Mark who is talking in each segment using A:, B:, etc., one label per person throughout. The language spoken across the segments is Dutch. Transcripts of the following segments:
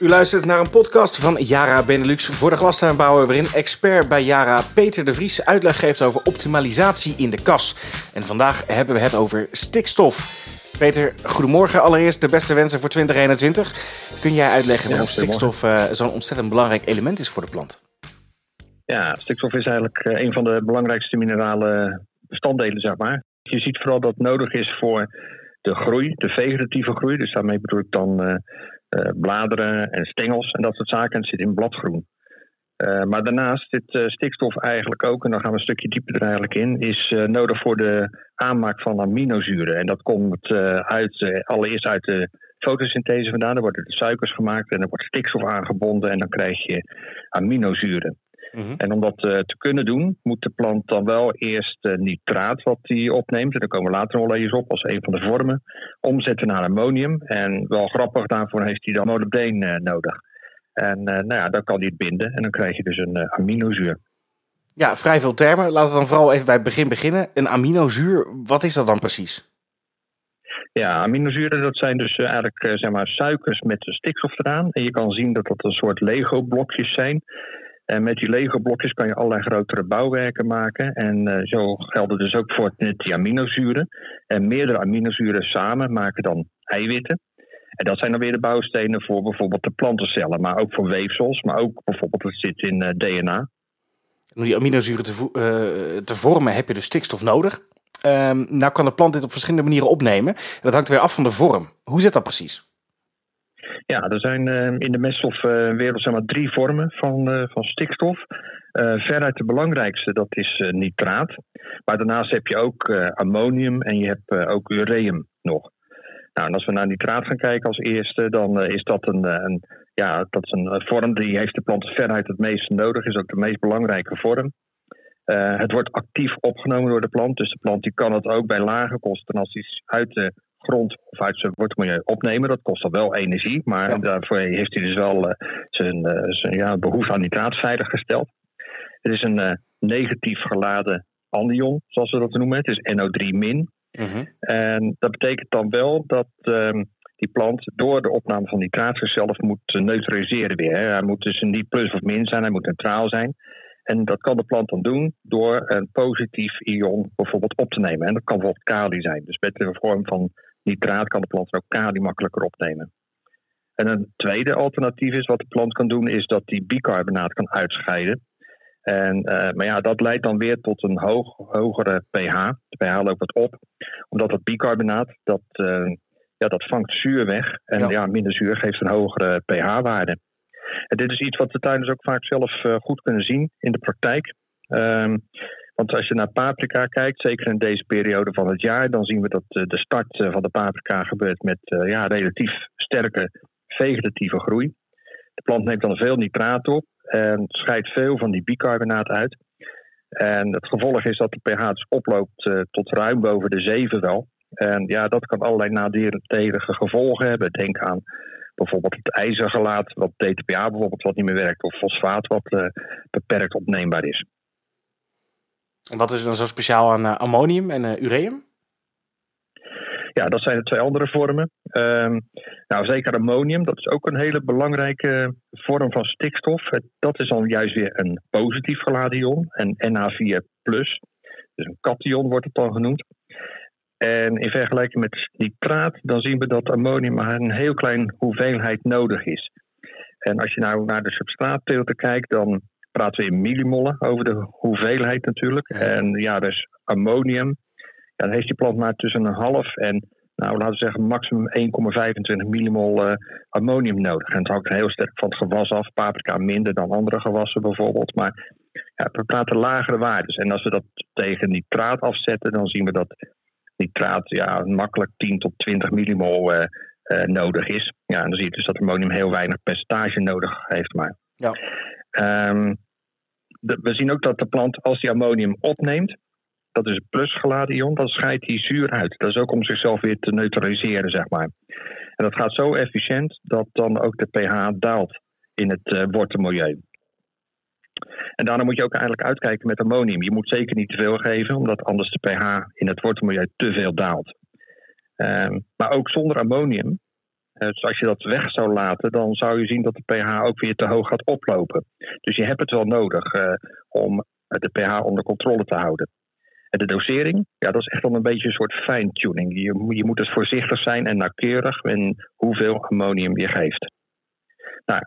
A: U luistert naar een podcast van Yara Benelux voor de glastuinbouwer... waarin expert bij Yara Peter de Vries uitleg geeft over optimalisatie in de kas. En vandaag hebben we het over stikstof. Peter, goedemorgen. Allereerst de beste wensen voor 2021. Kun jij uitleggen waarom stikstof uh, zo'n ontzettend belangrijk element is voor de plant?
B: Ja, stikstof is eigenlijk eh, een van de belangrijkste minerale bestanddelen, zeg maar. Je ziet vooral dat het nodig is voor de groei, de vegetatieve groei. Dus daarmee bedoel ik dan uh, bladeren en stengels en dat soort zaken. En het zit in bladgroen. Uh, maar daarnaast zit stikstof eigenlijk ook, en dan gaan we een stukje dieper er eigenlijk in, is nodig voor de aanmaak van aminozuren. En dat komt uit, allereerst uit de fotosynthese vandaan. Er worden de suikers gemaakt en er wordt stikstof aangebonden en dan krijg je aminozuren. Mhm. En om dat uh, te kunnen doen, moet de plant dan wel eerst uh, nitraat, wat hij opneemt, en daar komen we later nog eens op als een van de vormen, omzetten naar ammonium. En wel grappig, daarvoor heeft hij dan molybdeen uh, nodig. En nou ja, dan kan hij het binden en dan krijg je dus een aminozuur.
A: Ja, vrij veel termen. Laten we dan vooral even bij het begin beginnen. Een aminozuur, wat is dat dan precies?
B: Ja, aminozuren dat zijn dus eigenlijk zeg maar, suikers met stikstof eraan. En je kan zien dat dat een soort Lego-blokjes zijn. En met die Lego-blokjes kan je allerlei grotere bouwwerken maken. En uh, zo geldt het dus ook voor die aminozuren. En meerdere aminozuren samen maken dan eiwitten. En dat zijn dan weer de bouwstenen voor bijvoorbeeld de plantencellen, maar ook voor weefsels, maar ook bijvoorbeeld het zit in eh, DNA.
A: Om die aminozuren te, uh, te, vormen heb je dus stikstof nodig. Um, nou kan de plant dit op verschillende manieren opnemen. En dat hangt weer af van de vorm. Hoe zit dat precies?
B: Ja, er zijn uh, in de meststofwereld zeg maar, drie vormen van, uh, van stikstof. Uh, veruit de belangrijkste, dat is nitraat. Maar daarnaast heb je ook ammonium en je hebt ook ureum nog. Nou, en als we naar nitraat gaan kijken als eerste, dan is dat een, een, ja, dat is een vorm die heeft de plant veruit het meest nodig. Is ook de meest belangrijke vorm. het wordt actief opgenomen door de plant. Dus de plant die kan het ook bij lage concentraties uit de grond of uit zijn wortelmilieu opnemen. Dat kost dan wel energie, maar daarvoor heeft hij dus wel uh, zijn, uh, zijn ja, behoefte aan nitraat veiliggesteld. Het is een uh, negatief geladen anion, zoals we dat noemen. Het is NO3 min. -huh. En dat betekent dan wel dat um, die plant door de opname van nitraat zichzelf moet neutraliseren weer. Hè. Hij moet dus niet plus of min zijn, hij moet neutraal zijn. En dat kan de plant dan doen door een positief ion bijvoorbeeld op te nemen. En dat kan bijvoorbeeld kali zijn. Dus met een vorm van nitraat kan de plant ook kali makkelijker opnemen. En een tweede alternatief is wat de plant kan doen, is dat die bicarbonaat kan uitscheiden. En, uh, maar ja, dat leidt dan weer tot een hoog, hogere pH. De pH loopt wat op, omdat dat bicarbonaat, dat, uh, ja, dat vangt zuur weg. En ja. ja. minder zuur geeft een hogere pH-waarde. En dit is iets wat de tuinders ook vaak zelf uh, goed kunnen zien in de praktijk. Um, want als je naar paprika kijkt, zeker in deze periode van het jaar, dan zien we dat eh, de start eh, van de paprika gebeurt met eh, ja, relatief sterke vegetatieve groei. De plant neemt dan veel nitraat op en scheidt veel van die bicarbonaat uit. En het gevolg is dat de pH oploopt tot ruim boven de 7 wel. En ja, dat kan allerlei nadelige gevolgen hebben. Denk aan bijvoorbeeld het ijzergelaat, wat DTPA bijvoorbeeld wat niet meer werkt, of fosfaat wat beperkt opneembaar is.
A: En wat is er dan zo speciaal aan uh, ammonium en uh, ureum?
B: Ja, dat zijn de twee andere vormen. Um, nou, zeker ammonium, dat is ook een hele belangrijke vorm van stikstof. Dat is dan juist weer een positief geladen ion, een NH4+. Dus een kation wordt het dan genoemd. En in vergelijking met nitraat, dan zien we dat ammonium maar een heel klein hoeveelheid nodig is. En als je nou naar de substraatteelten kijkt, dan praten we in millimollen over de hoeveelheid natuurlijk. En ja, dus ammonium, ja, dan heeft die plant maar tussen een half en, nou laten we zeggen, maximum 1,25 millimol uh, ammonium nodig. En het hangt heel sterk van het gewas af. Paprika minder dan andere gewassen bijvoorbeeld. Maar ja, we praten lagere waarden. En als we dat tegen nitraat afzetten, dan zien we dat nitraat ja, makkelijk 10 tot 20 millimol uh, uh, nodig is. Ja, en dan zie je dus dat ammonium heel weinig percentage nodig heeft. Maar. Ja. Um, de, we zien ook dat de plant, als die ammonium opneemt, dat is een plusgeladen ion, dan scheidt hij zuur uit. Dat is ook om zichzelf weer te neutraliseren, zeg maar. En dat gaat zo efficiënt dat dan ook de pH daalt in het uh, wortelmilieu. En daarna moet je ook eigenlijk uitkijken met ammonium. Je moet zeker niet te veel geven, omdat anders de pH in het wortelmilieu te veel daalt. Um, maar ook zonder ammonium Dus als je dat weg zou laten, dan zou je zien dat de pH ook weer te hoog gaat oplopen. Dus je hebt het wel nodig uh, om de pH onder controle te houden. En de dosering, ja, dat is echt wel een beetje een soort fine-tuning. Je, je moet dus voorzichtig zijn en nauwkeurig in hoeveel ammonium je geeft. Nou,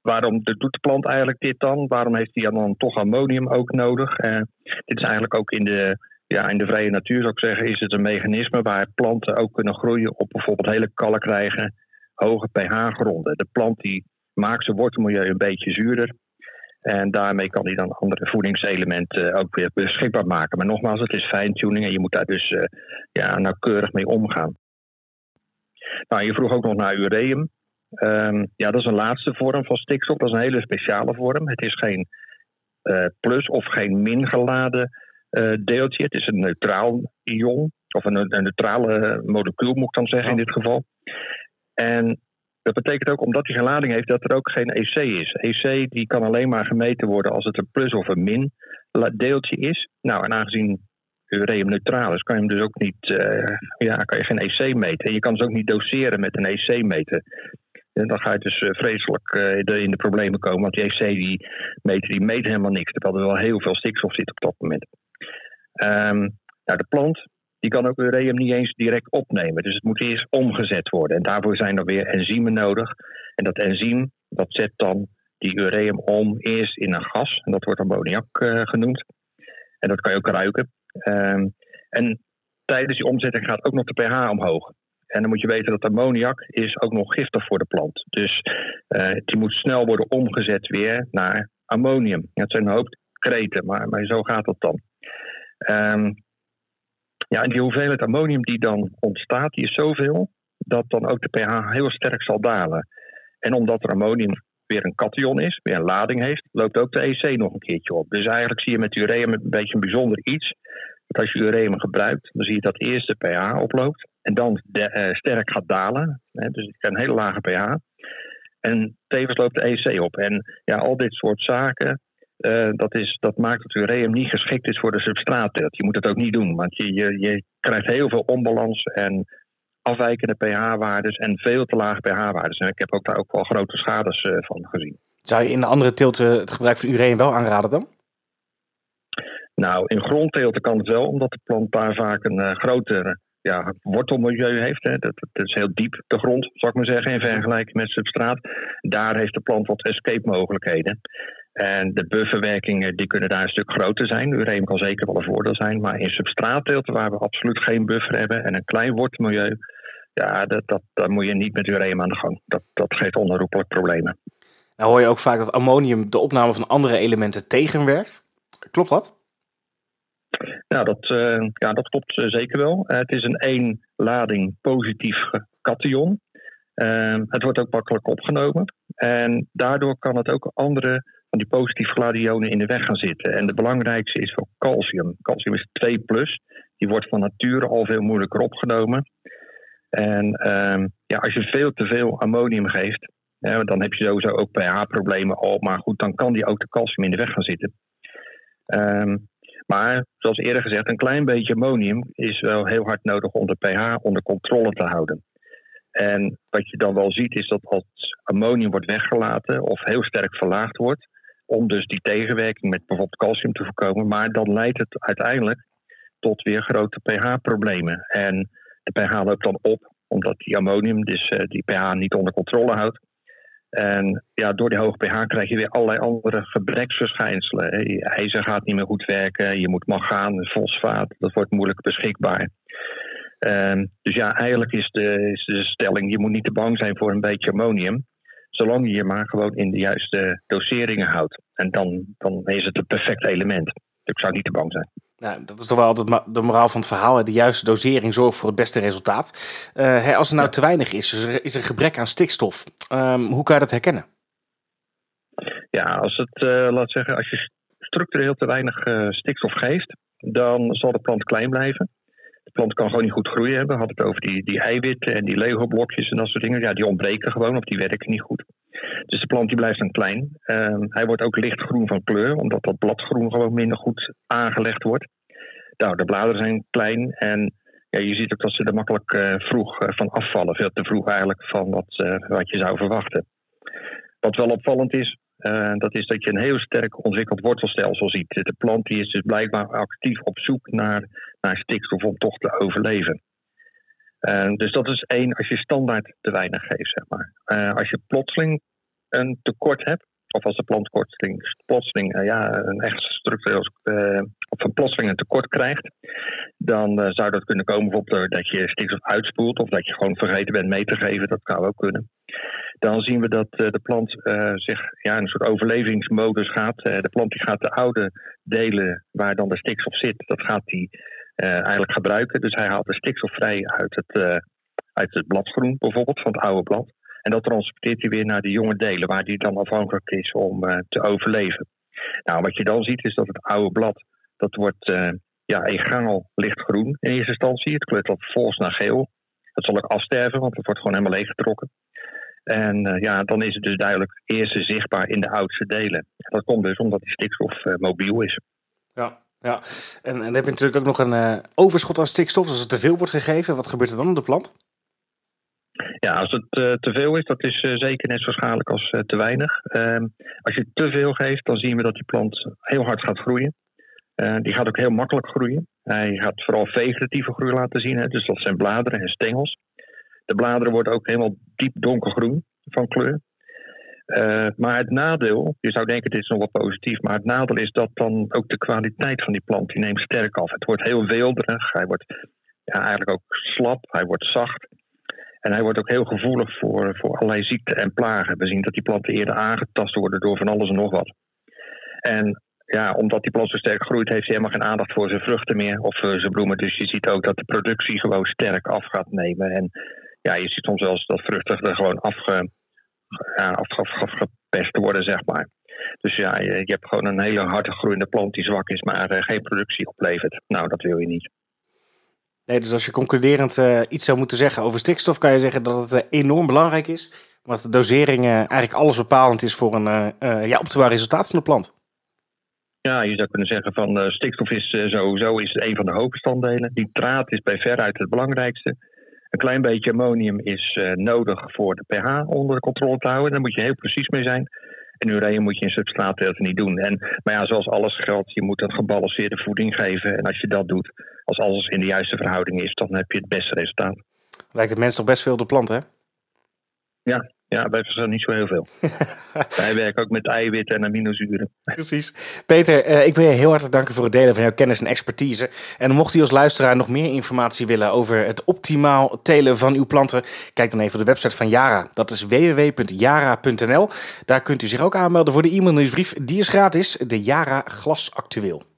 B: waarom doet de plant eigenlijk dit dan? Waarom heeft hij dan toch ammonium ook nodig? Dit is eigenlijk ook in de, ja, in de vrije natuur, zou ik zeggen, is het een mechanisme waar planten ook kunnen groeien op bijvoorbeeld hele kalkrijge, hoge pH-gronden. De plant die maakt zijn wortelmilieu een beetje zuurder. En daarmee kan hij dan andere voedingselementen ook weer beschikbaar maken. Maar nogmaals, het is fine-tuning en je moet daar dus uh, ja, nauwkeurig mee omgaan. Nou, je vroeg ook nog naar ureum. Um, ja, dat is een laatste vorm van stikstof. Dat is een hele speciale vorm. Het is geen uh, plus of geen min geladen uh, deeltje. Het is een neutraal ion. Of een, een neutrale molecuul, moet ik dan zeggen in dit geval. En dat betekent ook, omdat hij geen lading heeft, dat er ook geen EC is. EC die kan alleen maar gemeten worden als het een plus of een min deeltje is. Nou, en aangezien ureum neutraal is, kan je hem dus ook niet, uh, ja, kan je geen EC meten. En je kan dus ook niet doseren met een EC meten. En dan ga je dus uh, vreselijk uh, in de problemen komen, want die EC die meter, die meet helemaal niks. Terwijl er wel heel veel stikstof zit op dat moment. Um, nou, de plant die kan ook ureum niet eens direct opnemen. Dus het moet eerst omgezet worden. En daarvoor zijn er weer enzymen nodig. En dat enzym, dat zet dan die ureum om eerst in een gas. En dat wordt ammoniak uh, genoemd. En dat kan je ook ruiken. Um, en tijdens die omzetting gaat ook nog de pH omhoog. En dan moet je weten dat ammoniak is ook nog giftig voor de plant. Dus uh, die moet snel worden omgezet weer naar ammonium. Dat zijn een hoop kreten, maar, maar zo gaat dat dan. Um, ja, en die hoeveelheid ammonium die dan ontstaat, die is zoveel dat dan ook de pH heel sterk zal dalen. En omdat er ammonium weer een cation is, weer een lading heeft, loopt ook de EC nog een keertje op. Dus eigenlijk zie je met ureum een beetje een bijzonder iets. Dat als je ureum gebruikt, dan zie je dat eerst de pH oploopt en dan de, uh, sterk gaat dalen. Hè, dus een hele lage pH. En tevens loopt de EC op. En ja, al dit soort zaken, uh, dat, is, dat maakt dat ureum niet geschikt is voor de substraatteelt. Je moet het ook niet doen, want je, je, je krijgt heel veel onbalans en afwijkende pH-waardes en veel te lage pH-waardes. En ik heb ook daar ook wel grote schades uh, van gezien.
A: Zou je in de andere teelten het gebruik van ureum wel aanraden dan?
B: Nou, in grondteelten kan het wel, omdat de plant daar vaak een uh, groter ja, wortelmilieu heeft. Hè. Dat, dat, is heel diep, de grond, zou ik maar zeggen, in vergelijking met substraat. Daar heeft de plant wat escape mogelijkheden. En de bufferwerkingen die kunnen daar een stuk groter zijn. Ureum kan zeker wel een voordeel zijn. Maar in substraatteelten waar we absoluut geen buffer hebben en een klein wortelmilieu, ja, dat, dat, daar moet je niet met ureum aan de gang. Dat, dat geeft onherroepelijk problemen.
A: Nou hoor je ook vaak dat ammonium de opname van andere elementen tegenwerkt. Klopt dat?
B: Nou, dat, uh, ja, dat klopt uh, zeker wel. Uh, het is een één lading positief cation. het wordt ook makkelijk opgenomen. En daardoor kan het ook andere die positief geladen ionen in de weg gaan zitten. En de belangrijkste is voor calcium. Calcium is 2 plus. Die wordt van nature al veel moeilijker opgenomen. En ehm, ja, als je veel te veel ammonium geeft, ja, dan heb je sowieso ook pH-problemen al. Maar goed, dan kan die ook de calcium in de weg gaan zitten. Um, maar zoals eerder gezegd, een klein beetje ammonium is wel heel hard nodig om de pH onder controle te houden. En wat je dan wel ziet is dat als ammonium wordt weggelaten of heel sterk verlaagd wordt, om dus die tegenwerking met bijvoorbeeld calcium te voorkomen. Maar dan leidt het uiteindelijk tot weer grote pH-problemen. En de pH loopt dan op, omdat die ammonium dus uh, die pH niet onder controle houdt. En ja, door die hoge pH krijg je weer allerlei andere gebreksverschijnselen. IJzer gaat niet meer goed werken, je moet mangaan, fosfaat, dat wordt moeilijk beschikbaar. Um, dus ja, eigenlijk is de, is de stelling, je moet niet te bang zijn voor een beetje ammonium. Zolang je je maar gewoon in de juiste doseringen houdt. En dan, dan is het het perfecte element. Dus ik zou niet te bang zijn.
A: Nou, dat is toch wel altijd de moraal van het verhaal. De juiste dosering zorgt voor het beste resultaat. Uh, als er nou ja. te weinig is, dus er is een gebrek aan stikstof. Um, hoe kan je dat herkennen?
B: Ja, als het, uh, laat zeggen, als je structureel te weinig uh, stikstof geeft, dan zal de plant klein blijven. Plant kan gewoon niet goed groeien. We hadden het over die, die eiwitten en die Lego-blokjes en dat soort dingen. Ja, die ontbreken gewoon of die werken niet goed. Dus de plant die blijft dan klein. Uh, hij wordt ook lichtgroen van kleur, omdat dat bladgroen gewoon minder goed aangelegd wordt. Nou, de bladeren zijn klein en ja, je ziet ook dat ze er makkelijk uh, vroeg van afvallen. Veel te vroeg eigenlijk van wat, wat je zou verwachten. Wat wel opvallend is, dat is dat je een heel sterk ontwikkeld wortelstelsel ziet. De plant die is dus blijkbaar actief op zoek naar, naar stikstof om toch te overleven. dus dat is één als je standaard te weinig geeft, zeg maar. als je plotseling een tekort hebt, of als de plant plotseling, uh, ja, een echt structureel of een plotseling een tekort krijgt, dan zou dat kunnen komen bijvoorbeeld dat je stikstof uitspoelt of dat je gewoon vergeten bent mee te geven. Dat kan ook kunnen. Dan zien we dat de plant zich ja, een soort overlevingsmodus gaat. de plant die gaat de oude delen waar dan de stikstof zit, dat gaat hij eigenlijk gebruiken. Dus hij haalt de stikstof vrij uit het, uit het bladgroen bijvoorbeeld, van het oude blad. En dat transporteert hij weer naar de jonge delen, waar die dan afhankelijk is om uh, te overleven. Nou, wat je dan ziet is dat het oude blad, dat wordt uh, ja, lichtgroen in eerste instantie. Het kleurt dan vervolgens naar geel. Dat zal ook afsterven, want het wordt gewoon helemaal leeggetrokken. En ja, dan is het dus duidelijk eerst zichtbaar in de oudste delen. Dat komt dus omdat die stikstof mobiel is.
A: Ja, ja. En, dan heb je natuurlijk ook nog een overschot aan stikstof. Als er te veel wordt gegeven, wat gebeurt er dan op de plant?
B: Ja, als het uh, te veel is, dat is uh, zeker net zo schadelijk als te weinig. Ehm, als je te veel geeft, dan zien we dat die plant heel hard gaat groeien. die gaat ook heel makkelijk groeien. Hij gaat vooral vegetatieve groei laten zien, hè, dus dat zijn bladeren en stengels. De bladeren worden ook helemaal diep donkergroen van kleur. Maar het nadeel, je zou denken dit is nog wat positief, maar het nadeel is dat dan ook de kwaliteit van die plant die neemt sterk af. Het wordt heel weelderig, hij wordt ja, eigenlijk ook slap, hij wordt zacht. En hij wordt ook heel gevoelig voor, voor allerlei ziekten en plagen. We zien dat die planten eerder aangetast worden door van alles en nog wat. En ja, omdat die plant zo sterk groeit, heeft hij helemaal geen aandacht voor zijn vruchten meer of zijn bloemen. Dus je ziet ook dat de productie gewoon sterk af gaat nemen. En ja, je ziet soms zelfs dat vruchten er gewoon afge, afgepest worden, zeg maar. Dus ja, je, je, hebt gewoon een hele harde groeiende plant die zwak is, maar uh, geen productie oplevert. Nou, dat wil je niet.
A: Nee, dus als je concluderend uh, iets zou moeten zeggen over stikstof, kan je zeggen dat het uh, enorm belangrijk is. Maar dat de dosering eigenlijk alles bepalend is voor een ja, optimaal resultaat van de plant.
B: Ja, je zou kunnen zeggen van stikstof is sowieso is een van de hoofdbestanddelen. Nitraat is bij veruit het belangrijkste. Een klein beetje ammonium is nodig voor de pH onder de controle te houden. Daar moet je heel precies mee zijn. En urea moet je in substraatteelten niet doen. En, maar ja, zoals alles geldt, je moet een gebalanceerde voeding geven. En als je dat doet, als alles in de juiste verhouding is, dan heb je het beste resultaat.
A: Lijkt het mens toch best veel op de plant, hè?
B: Ja, ja, wij verstaan niet zo heel veel. wij werken ook met eiwitten en aminozuren.
A: Precies. Peter, uh, ik wil je heel hartelijk danken voor het delen van jouw kennis en expertise. En mocht u als luisteraar nog meer informatie willen over het optimaal telen van uw planten, kijk dan even op de website van Yara. Dat is www.yara.nl. Daar kunt u zich ook aanmelden voor de e-mailnieuwsbrief. Die is gratis, de Yara Glas Actueel.